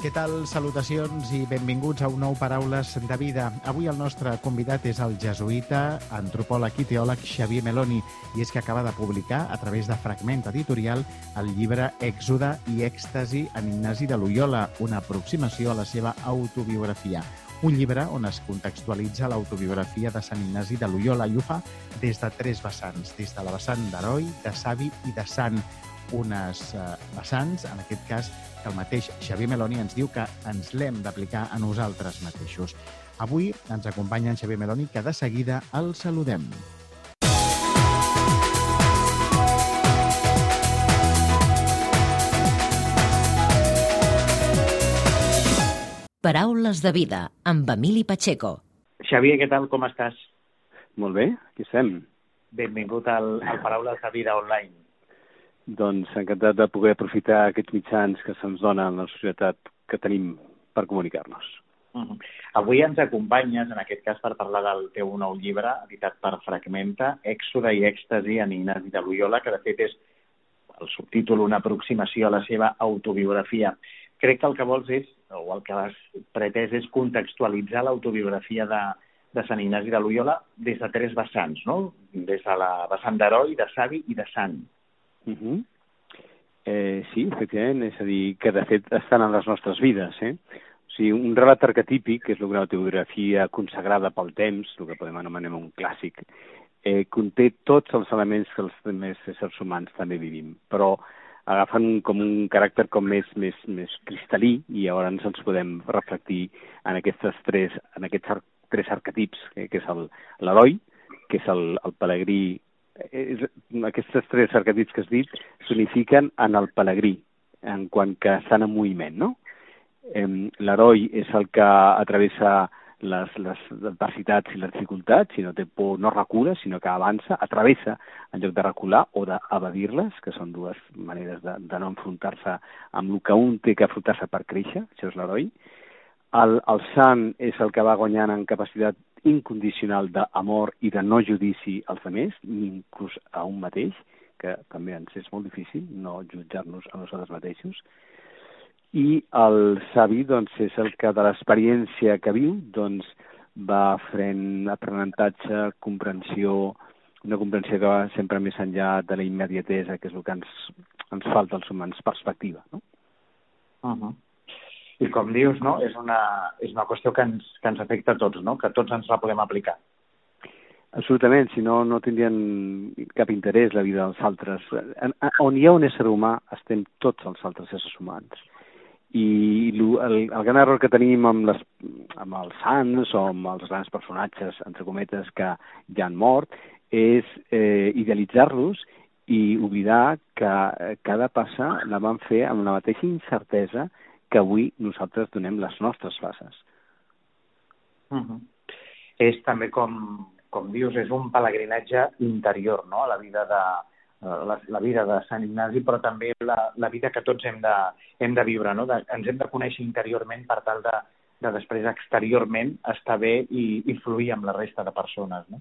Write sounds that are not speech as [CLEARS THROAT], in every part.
Què tal? Salutacions i benvinguts a un nou Paraules de Vida. Avui el nostre convidat és el jesuïta, antropòleg i teòleg Xavier Meloni, i és que acaba de publicar, a través de Fragment Editorial, el llibre Èxode i Èxtasi en Ignasi de Loyola, una aproximació a la seva autobiografia. Un llibre on es contextualitza l'autobiografia de Sant Ignasi de Loyola i ho fa des de tres vessants, des de la vessant d'heroi, de savi i de sant unes eh, vessants, en aquest cas, que el mateix Xavier Meloni ens diu que ens l'hem d'aplicar a nosaltres mateixos. Avui ens acompanya en Xavier Meloni, que de seguida el saludem. Paraules de vida, amb Emili Pacheco. Xavier, què tal? Com estàs? Molt bé, aquí estem. Benvingut al, al Paraules de Vida Online. Doncs encantat de poder aprofitar aquests mitjans que se'ns donen en la societat que tenim per comunicar-nos. Uh -huh. Avui ens acompanyes, en aquest cas, per parlar del teu nou llibre, editat per Fragmenta, Èxode i Èxtasi en Ignasi de Loyola, que de fet és el subtítol Una aproximació a la seva autobiografia. Crec que el que vols és, o el que has pretès és contextualitzar l'autobiografia de, de Sant Ignasi de Loyola des de tres vessants, no? Des de la vessant d'heroi, de savi i de sant. Uh -huh. eh, sí, efectivament, és a dir, que de fet estan en les nostres vides. Eh? O sigui, un relat arquetípic, que és una autobiografia consagrada pel temps, el que podem anomenar un clàssic, eh, conté tots els elements que els més éssers humans també vivim, però agafen com un caràcter com més, més, més cristal·lí i llavors ens podem reflectir en aquestes tres, en aquests ar tres arquetips, eh, que és l'heroi, que és el, el pelegrí és, aquests tres arquetips que has dit s'unifiquen en el pelegrí, en quant que estan en moviment, no? L'heroi és el que atravessa les, les adversitats i les dificultats, si no té por no recula, sinó que avança, atravessa en lloc de recular o d'evadir-les, que són dues maneres de, de no enfrontar-se amb el que un té que afrontar-se per créixer, això és l'heroi. El, el sant és el que va guanyant en capacitat incondicional d'amor i de no judici als altres, inclús a un mateix, que també ens és molt difícil no jutjar-nos a nosaltres mateixos. I el savi, doncs, és el que de l'experiència que viu, doncs, va fent aprenentatge, comprensió, una comprensió que va sempre més enllà de la immediatesa, que és el que ens, ens falta als humans, perspectiva, no? Uh -huh. I com dius, no? és, una, és una qüestió que ens, que ens afecta a tots, no? que tots ens la podem aplicar. Absolutament, si no, no tindrien cap interès la vida dels altres. On hi ha un ésser humà, estem tots els altres éssers humans. I el, el gran error que tenim amb, les, amb els sants o amb els grans personatges, entre cometes, que ja han mort, és eh, idealitzar-los i oblidar que cada passa la van fer amb la mateixa incertesa que avui nosaltres donem les nostres fases. Uh -huh. És també com, com dius, és un pelegrinatge interior, no?, a la vida de, la, la vida de Sant Ignasi, però també la, la vida que tots hem de, hem de viure, no? De, ens hem de conèixer interiorment per tal de, de després exteriorment estar bé i influir amb la resta de persones, no?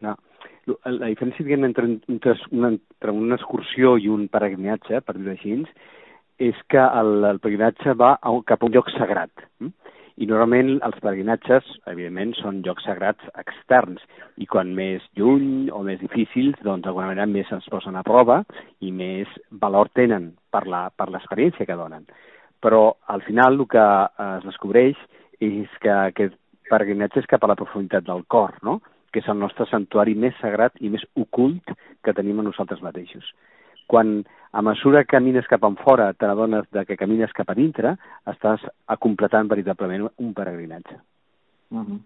Clar. La diferència diguem, entre, entre, una, entre una excursió i un peregrinatge, per dir-ho així, és que el, el peregrinatge va a, cap a un lloc sagrat. Hm? I normalment els peregrinatges, evidentment, són llocs sagrats externs i quan més lluny o més difícils, doncs d'alguna manera més ens posen a prova i més valor tenen per l'experiència que donen. Però al final el que es descobreix és que aquest peregrinatge és cap a la profunditat del cor, no? que és el nostre santuari més sagrat i més ocult que tenim a nosaltres mateixos. Quan a mesura que camines cap enfora, te n'adones que camines cap a dintre, estàs completant veritablement un peregrinatge. Uh -huh.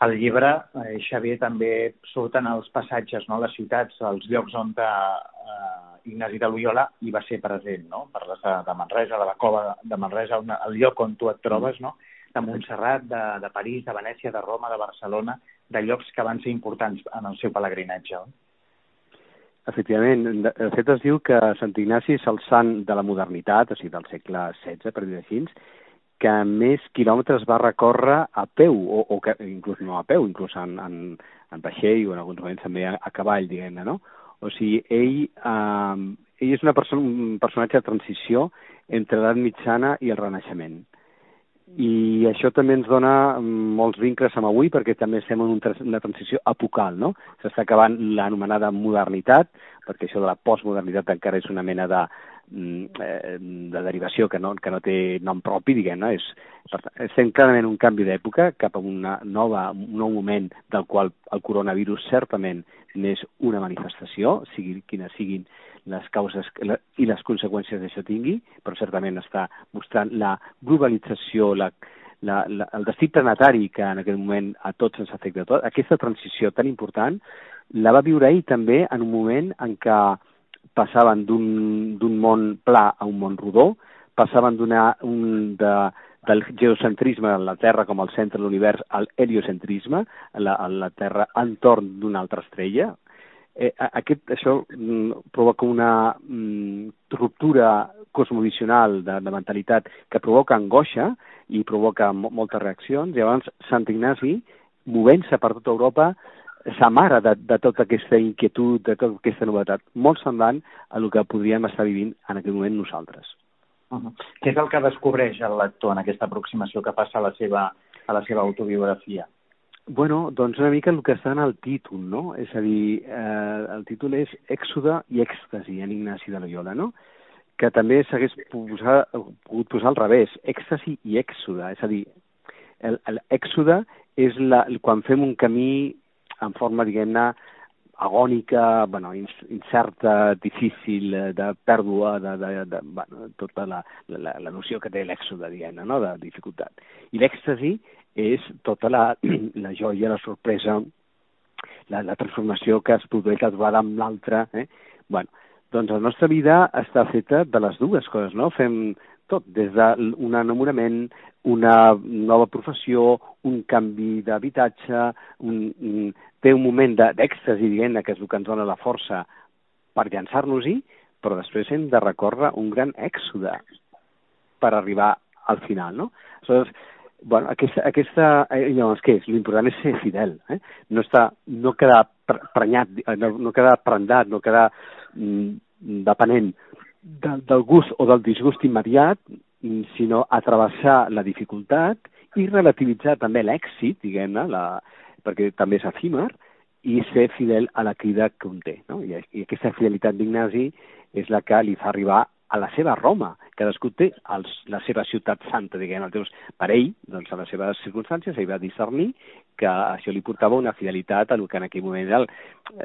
Al llibre, eh, Xavier, també surten els passatges, no? les ciutats, els llocs on de, eh, Ignasi de Loyola hi va ser present, no? Parles de, de Manresa, de la cova de Manresa, una, el lloc on tu et trobes, no? de Montserrat, de, de París, de Venècia, de Roma, de Barcelona, de llocs que van ser importants en el seu pelegrinatge. No? Efectivament, de fet es diu que Sant Ignasi és el sant de la modernitat, o sigui, del segle XVI, per dir així, que més quilòmetres va recórrer a peu, o, o que, inclús no a peu, inclús en, en, en vaixell o en alguns moments també a, a cavall, diguem-ne, no? O sigui, ell, eh, ell és una persona, un personatge de transició entre l'edat mitjana i el Renaixement. I això també ens dona molts vincles amb avui perquè també estem en una transició apocal, no? S'està acabant l'anomenada modernitat, perquè això de la postmodernitat encara és una mena de, mm, eh, de derivació que no, que no té nom propi, diguem-ne. És, per tant, estem clarament en un canvi d'època cap a una nova, un nou moment del qual el coronavirus certament n'és una manifestació, sigui quines siguin les causes i les conseqüències d'això tingui, però certament està mostrant la globalització, la, la, la, el destí planetari que en aquest moment a tots ens afecta tot, aquesta transició tan important, la va viure ell també en un moment en què passaven d'un món pla a un món rodó, passaven d'una un de, del geocentrisme de la Terra com el centre de l'univers al heliocentrisme, la, la Terra entorn d'una altra estrella, eh, aquest, això mm, provoca una mm, ruptura cosmovisional de, de mentalitat que provoca angoixa i provoca moltes reaccions. Llavors, Sant Ignasi, movent-se per tota Europa, s'amara de, de tota aquesta inquietud, de tota aquesta novetat, molt semblant a el que podríem estar vivint en aquest moment nosaltres. Uh -huh. Què és el que descobreix el lector en aquesta aproximació que passa a la seva, a la seva autobiografia? Bueno, doncs una mica el que està en el títol, no? És a dir, eh, el títol és Èxode i èxtasi en Ignasi de Loyola, no? Que també s'hagués pogut posar al revés, èxtasi i èxode, és a dir, l'èxode és la, quan fem un camí en forma, diguem-ne, agònica, bueno, incerta, difícil, de pèrdua, de, de, de, bueno, tota la, la, la noció que té l'èxode, diguem-ne, no? de dificultat. I l'èxtasi és tota la, [CLEARS THROAT] la joia, la sorpresa, la, la transformació que es produeix la trobada amb l'altre. Eh? bueno, doncs la nostra vida està feta de les dues coses, no? Fem tot, des d'un enamorament, una nova professió, un canvi d'habitatge, un, un, té un moment d'èxtasi, diguem que és el que ens dona la força per llançar-nos-hi, però després hem de recórrer un gran èxode per arribar al final, no? Aleshores, bueno, aquesta, aquesta, eh, llavors, què és? L'important és ser fidel, eh? no, està, no quedar prenyat, eh, no, no quedar prendat, no quedar mm, depenent del, del gust o del disgust immediat, mm, sinó a travessar la dificultat i relativitzar també l'èxit, diguem-ne, perquè també és efímer, i ser fidel a la crida que un té. No? I, I aquesta fidelitat d'Ignasi és la que li fa arribar a la seva Roma. Cadascú té els, la seva ciutat santa, diguem, teus, per ell, doncs, a les seves circumstàncies, ell va discernir que això li portava una fidelitat a el que en aquell moment era el,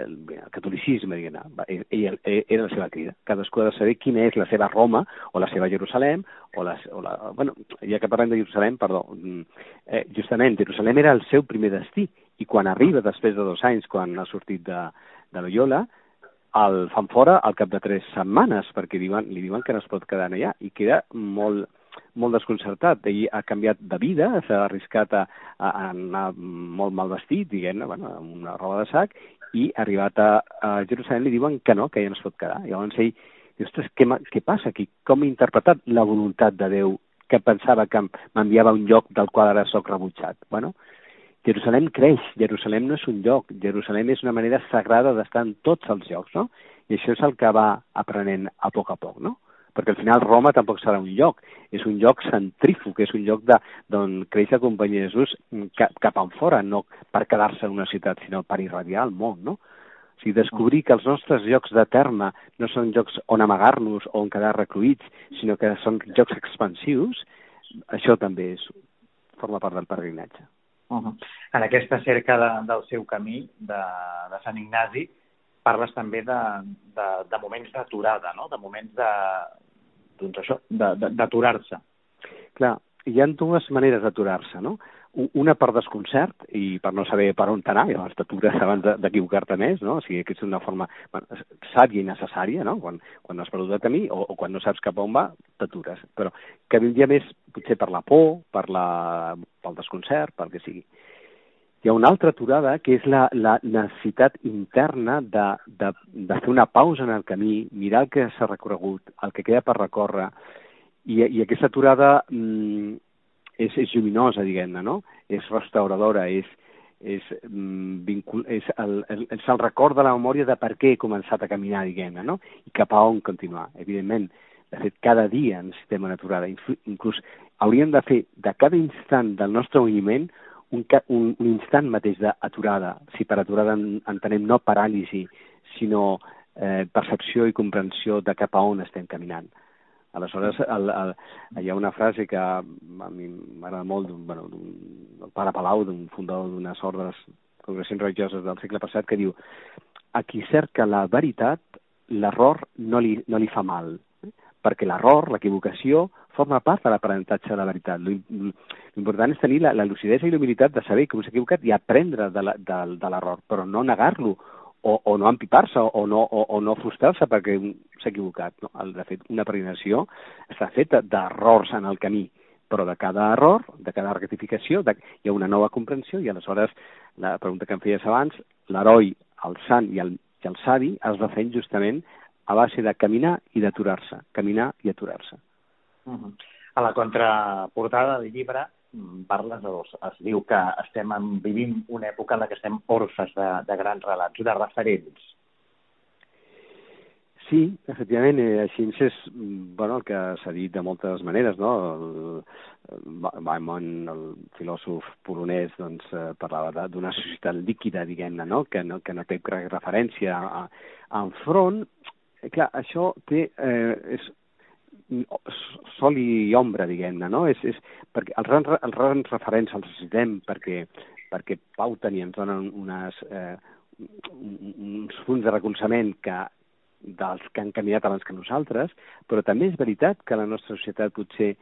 el, el catolicisme, diguem, ell, ell, era la seva crida. Cadascú ha de saber quina és la seva Roma, o la seva Jerusalem, o la, o la bueno, ja que parlem de Jerusalem, perdó, mm, eh, justament, Jerusalem era el seu primer destí, i quan arriba, després de dos anys, quan ha sortit de, de Loyola, el fan fora al cap de tres setmanes, perquè diuen, li diuen que no es pot quedar allà, i queda molt, molt desconcertat. Ell ha canviat de vida, s'ha arriscat a, a, anar molt mal vestit, diguem-ne, bueno, amb una roba de sac, i arribat a, a Jerusalem li diuen que no, que ja no es pot quedar. Llavors ell diu, ostres, què, què passa aquí? Com he interpretat la voluntat de Déu que pensava que m'enviava a un lloc del qual ara sóc rebutjat? Bueno, Jerusalem creix, Jerusalem no és un lloc, Jerusalem és una manera sagrada d'estar en tots els llocs, no? I això és el que va aprenent a poc a poc, no? Perquè al final Roma tampoc serà un lloc, és un lloc centrífug, és un lloc d'on creix la companyia de Jesús cap, cap fora, no per quedar-se en una ciutat, sinó per irradiar el món, no? O sigui, descobrir que els nostres llocs de terme no són llocs on amagar-nos o on quedar recluïts, sinó que són llocs expansius, això també és, forma part del peregrinatge. Uh -huh. En aquesta cerca de, del seu camí de, de Sant Ignasi parles també de, de, de moments d'aturada, no? de moments de, doncs això, d'aturar-se. Clar, hi ha dues maneres d'aturar-se, no? Una per desconcert i per no saber per on anar, llavors t'atures abans d'equivocar-te més, no? O sigui, que és una forma bueno, sàvia i necessària, no? Quan, quan has perdut de camí o, o quan no saps cap on va, t'atures. Però que vindria més potser per la por, per la, pel desconcert, pel que sigui. Hi ha una altra aturada que és la, la necessitat interna de, de, de fer una pausa en el camí, mirar el que s'ha recorregut, el que queda per recórrer, i, i aquesta aturada mmm, és, és lluminosa, diguem-ne, no? És restauradora, és, és, mm, vincul, és el, el, és el record de la memòria de per què he començat a caminar, diguem-ne, no? I cap a on continuar. Evidentment, de fet, cada dia necessitem una aturada. Inclús hauríem de fer de cada instant del nostre moviment un, un, un instant mateix d'aturada. Si per aturada entenem no paràlisi, sinó eh, percepció i comprensió de cap a on estem caminant. Aleshores, el, el, hi ha una frase que a mi m'agrada molt, bueno, el pare Palau, d'un fundador d'unes ordres congregacions religioses del segle passat, que diu a qui cerca la veritat, l'error no, li, no li fa mal, perquè l'error, l'equivocació, forma part de l'aprenentatge de la veritat. L'important és tenir la, la lucidesa i l'humilitat de saber que s'ha equivocat i aprendre de l'error, però no negar-lo o, o no empipar-se o no, o, o no frustrar-se perquè s'ha equivocat. No? De fet, una peregrinació està feta d'errors en el camí, però de cada error, de cada rectificació, de, hi ha una nova comprensió i aleshores la pregunta que em feies abans, l'heroi, el sant i el, i el savi es va fent justament a base de caminar i d'aturar-se, caminar i aturar-se. Uh -huh. A la contraportada del llibre parles, o es diu que estem en, vivim una època en la que estem orfes de, de grans relats, de referents. Sí, efectivament, eh, així és bueno, el que s'ha dit de moltes maneres, no? Maimon, el filòsof polonès, doncs, eh, parlava d'una societat líquida, diguem-ne, no? Que, no? que no té referència a, a enfront. Eh, clar, això té, eh, és sol i ombra, diguem-ne, no? És, és, perquè els grans, els grans referents els necessitem perquè, perquè pauten i ens donen unes, eh, uns punts de recolzament que dels que han caminat abans que nosaltres, però també és veritat que la nostra societat potser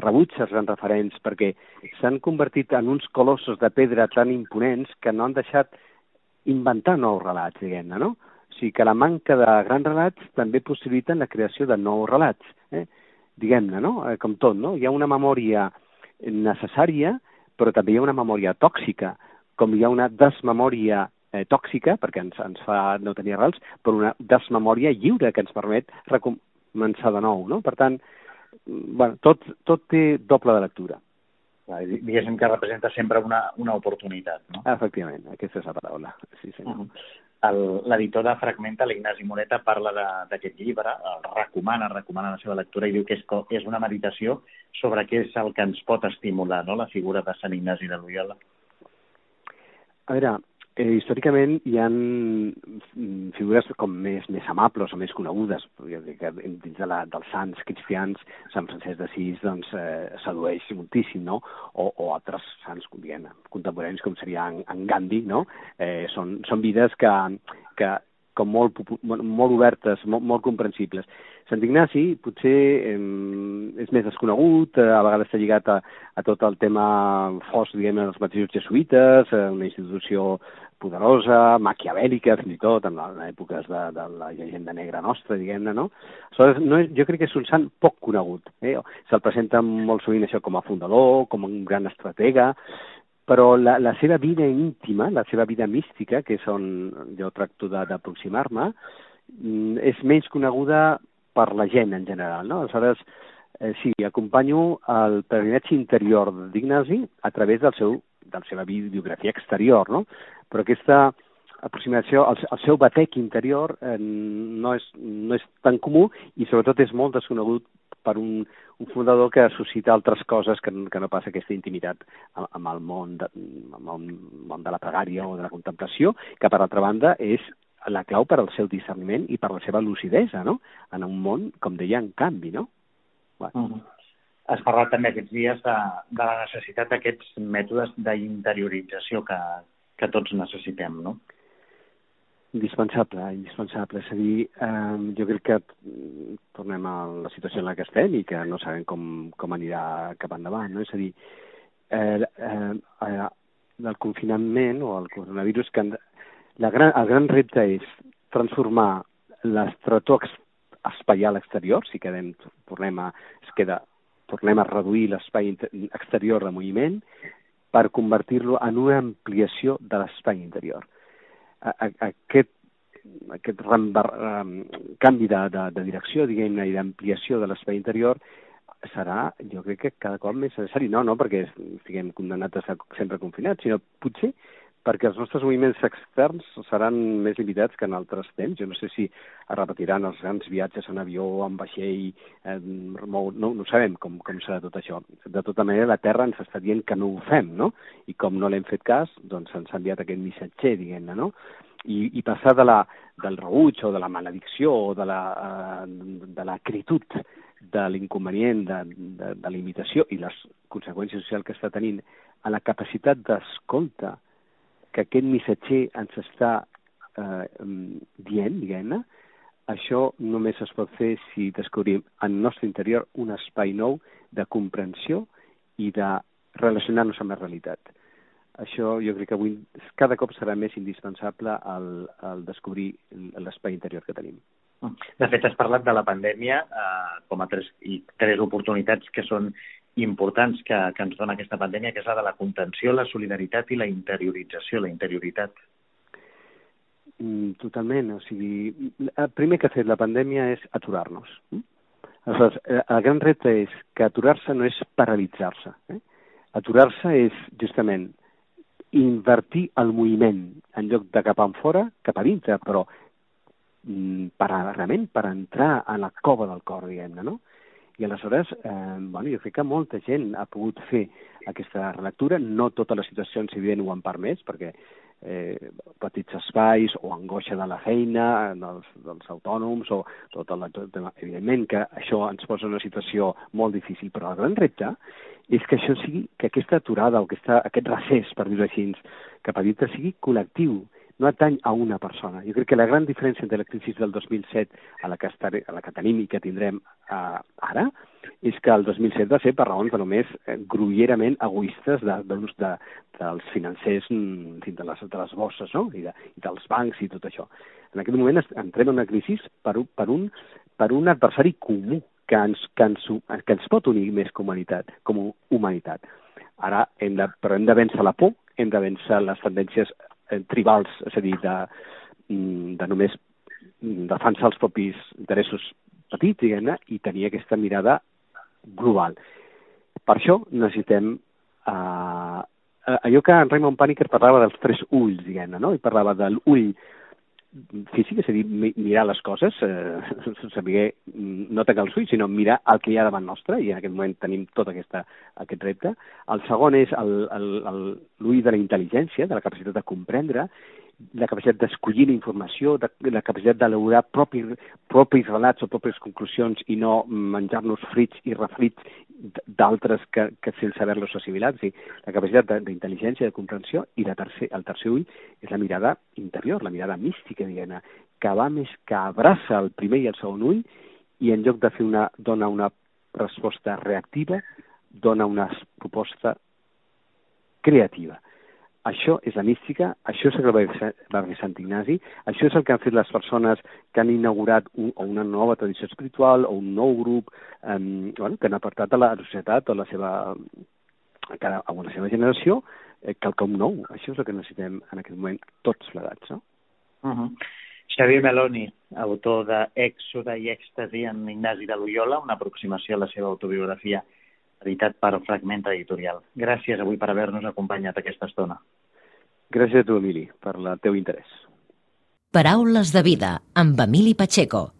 rebutja els grans referents perquè s'han convertit en uns colossos de pedra tan imponents que no han deixat inventar nous relats, diguem-ne, no? Sigui que la manca de grans relats també possibiliten la creació de nous relats. Eh? Diguem-ne, no? Eh, com tot, no? Hi ha una memòria necessària, però també hi ha una memòria tòxica, com hi ha una desmemòria eh, tòxica, perquè ens, ens fa no tenir arrels, però una desmemòria lliure que ens permet començar de nou, no? Per tant, bueno, tot, tot té doble de lectura. Diguéssim que representa sempre una, una oportunitat, no? Efectivament, aquesta és la paraula. Sí, senyor. Uh -huh l'editor de Fragmenta, l'Ignasi Moreta, parla d'aquest llibre, el recomana, recomana la seva lectura i diu que és, és una meditació sobre què és el que ens pot estimular, no?, la figura de Sant Ignasi de Loyola. A veure, eh, històricament hi han mm, figures com més, més amables o més conegudes. Dins de la, dels sants cristians, Sant Francesc d'Assís doncs, eh, sedueix moltíssim, no? O, o altres sants diguem, contemporanis com seria en, en Gandhi, no? Eh, són, són vides que, que, com molt, molt obertes, molt, molt comprensibles. Sant Ignasi potser eh, és més desconegut, eh, a vegades està lligat a, a tot el tema fos, diguem dels mateixos jesuïtes, eh, una institució poderosa, maquiavèlica, fins i tot, en, en èpoques de, de la llegenda negra nostra, diguem-ne, no? Aleshores, no és, jo crec que és un sant poc conegut. Eh? Se'l presenta molt sovint això com a fundador, com un gran estratega, però la, la seva vida íntima, la seva vida mística, que és on jo tracto d'aproximar-me, mm, és menys coneguda per la gent en general. No? Aleshores, eh, sí, acompanyo el peregrinatge interior d'Ignasi a través del seu, de la seva biografia exterior, no? Però aquesta aproximació, el, el seu batec interior eh, no, és, no és tan comú i sobretot és molt desconegut per un, un fundador que suscita altres coses que, que no passa aquesta intimitat amb el món de, amb el món de la pregària o de la contemplació, que per altra banda és la clau per al seu discerniment i per la seva lucidesa, no? En un món, com deia, en canvi, no? Bueno. Uh -huh. Has parlat també aquests dies de, de la necessitat d'aquests mètodes d'interiorització que, que tots necessitem, no? Indispensable, indispensable. És a dir, eh, jo crec que tornem a la situació en la que estem i que no sabem com, com anirà cap endavant, no? És a dir, eh, eh, eh, del confinament o el coronavirus, que la gran, el gran repte és transformar l'estretó espaial exterior, si quedem, tornem a, es queda, tornem a reduir l'espai exterior de moviment per convertir-lo en una ampliació de l'espai interior aquest, aquest um, canvi de, de, de direcció, diguem-ne, i d'ampliació de l'espai interior serà, jo crec que cada cop més necessari. No, no perquè estiguem condemnats a estar sempre confinats, sinó potser perquè els nostres moviments externs seran més limitats que en altres temps. Jo no sé si es repetiran els grans viatges en avió, en vaixell, eh, no, no, no sabem com, com serà tot això. De tota manera, la Terra ens està dient que no ho fem, no? I com no l'hem fet cas, doncs ens ha enviat aquest missatger, diguem-ne, no? I, i passar de la, del rebuig o de la maledicció o de la, eh, de l'acritud de l'inconvenient, de, de, de la imitació i les conseqüències socials que està tenint a la capacitat d'escolta que aquest missatger ens està eh, dient, diguem-ne, això només es pot fer si descobrim en nostre interior un espai nou de comprensió i de relacionar-nos amb la realitat. Això jo crec que avui cada cop serà més indispensable el, el descobrir l'espai interior que tenim. De fet, has parlat de la pandèmia eh, com a tres, i tres oportunitats que són importants que, que ens dona aquesta pandèmia, que és la de la contenció, la solidaritat i la interiorització, la interioritat. Mm, totalment. O sigui, el primer que ha fet la pandèmia és aturar-nos. Mm? Aleshores, eh, el gran repte és que aturar-se no és paralitzar-se. Eh? Aturar-se és justament invertir el moviment en lloc de cap fora, cap a dintre, però mm, per, realment per entrar a la cova del cor, diguem-ne, no? I aleshores, eh, bueno, jo crec que molta gent ha pogut fer aquesta relectura, no totes les situacions, evident, ho han permès, perquè eh, petits espais o angoixa de la feina dels, dels autònoms o tot el, tot, evidentment que això ens posa en una situació molt difícil, però el gran repte és que això sigui, que aquesta aturada o aquesta, aquest recés, per dir-ho així, cap a dintre sigui col·lectiu, no atany a una persona. Jo crec que la gran diferència entre la crisi del 2007 a la que, estaré, a la que tenim i que tindrem eh, ara és que el 2007 va ser per raons de només eh, gruyerament egoistes de, de, de, dels financers mm, de les, de les bosses no? I, de, i dels bancs i tot això. En aquest moment entrem en una crisi per, per, un, per un adversari comú que ens, que, ens, que ens pot unir més com humanitat, com humanitat. Ara hem de, però hem de vèncer la por, hem de vèncer les tendències tribals, és a dir, de, mm, de només defensar els propis interessos petits, diguem-ne, i tenir aquesta mirada global. Per això necessitem eh, allò que en Raymond Paniker parlava dels tres ulls, diguem-ne, no? i parlava de l'ull físic, és a dir, mirar les coses, eh, [LAUGHS] saber no tancar els ulls, sinó mirar el que hi ha davant nostre, i en aquest moment tenim tot aquesta, aquest repte. El segon és l'ull de la intel·ligència, de la capacitat de comprendre, la capacitat d'escollir la informació, de, la capacitat d'elaborar propis, propis relats o pròpies conclusions i no menjar-nos frits i refrits d'altres que, que sense haver-los assimilat. Sí, la capacitat d'intel·ligència, de comprensió, i la tercer, el tercer ull és la mirada interior, la mirada mística, diguem que va més que abraça el primer i el segon ull i en lloc de fer una, dona una resposta reactiva, dona una proposta creativa. Això és la mística, això és el que va fer Sant Ignasi, això és el que han fet les persones que han inaugurat un, o una nova tradició espiritual o un nou grup eh, bueno, que han apartat a la societat o a la seva, a la seva generació eh, quelcom nou. Això és el que necessitem en aquest moment tots plegats, no? Uh -huh. Xavier Meloni, autor de Èxode i Èxtasi en Ignasi de Loyola, una aproximació a la seva autobiografia editat per Fragment Editorial. Gràcies avui per haver-nos acompanyat aquesta estona. Gràcies a tu, Emili, per el teu interès. Paraules de vida amb Emili Pacheco.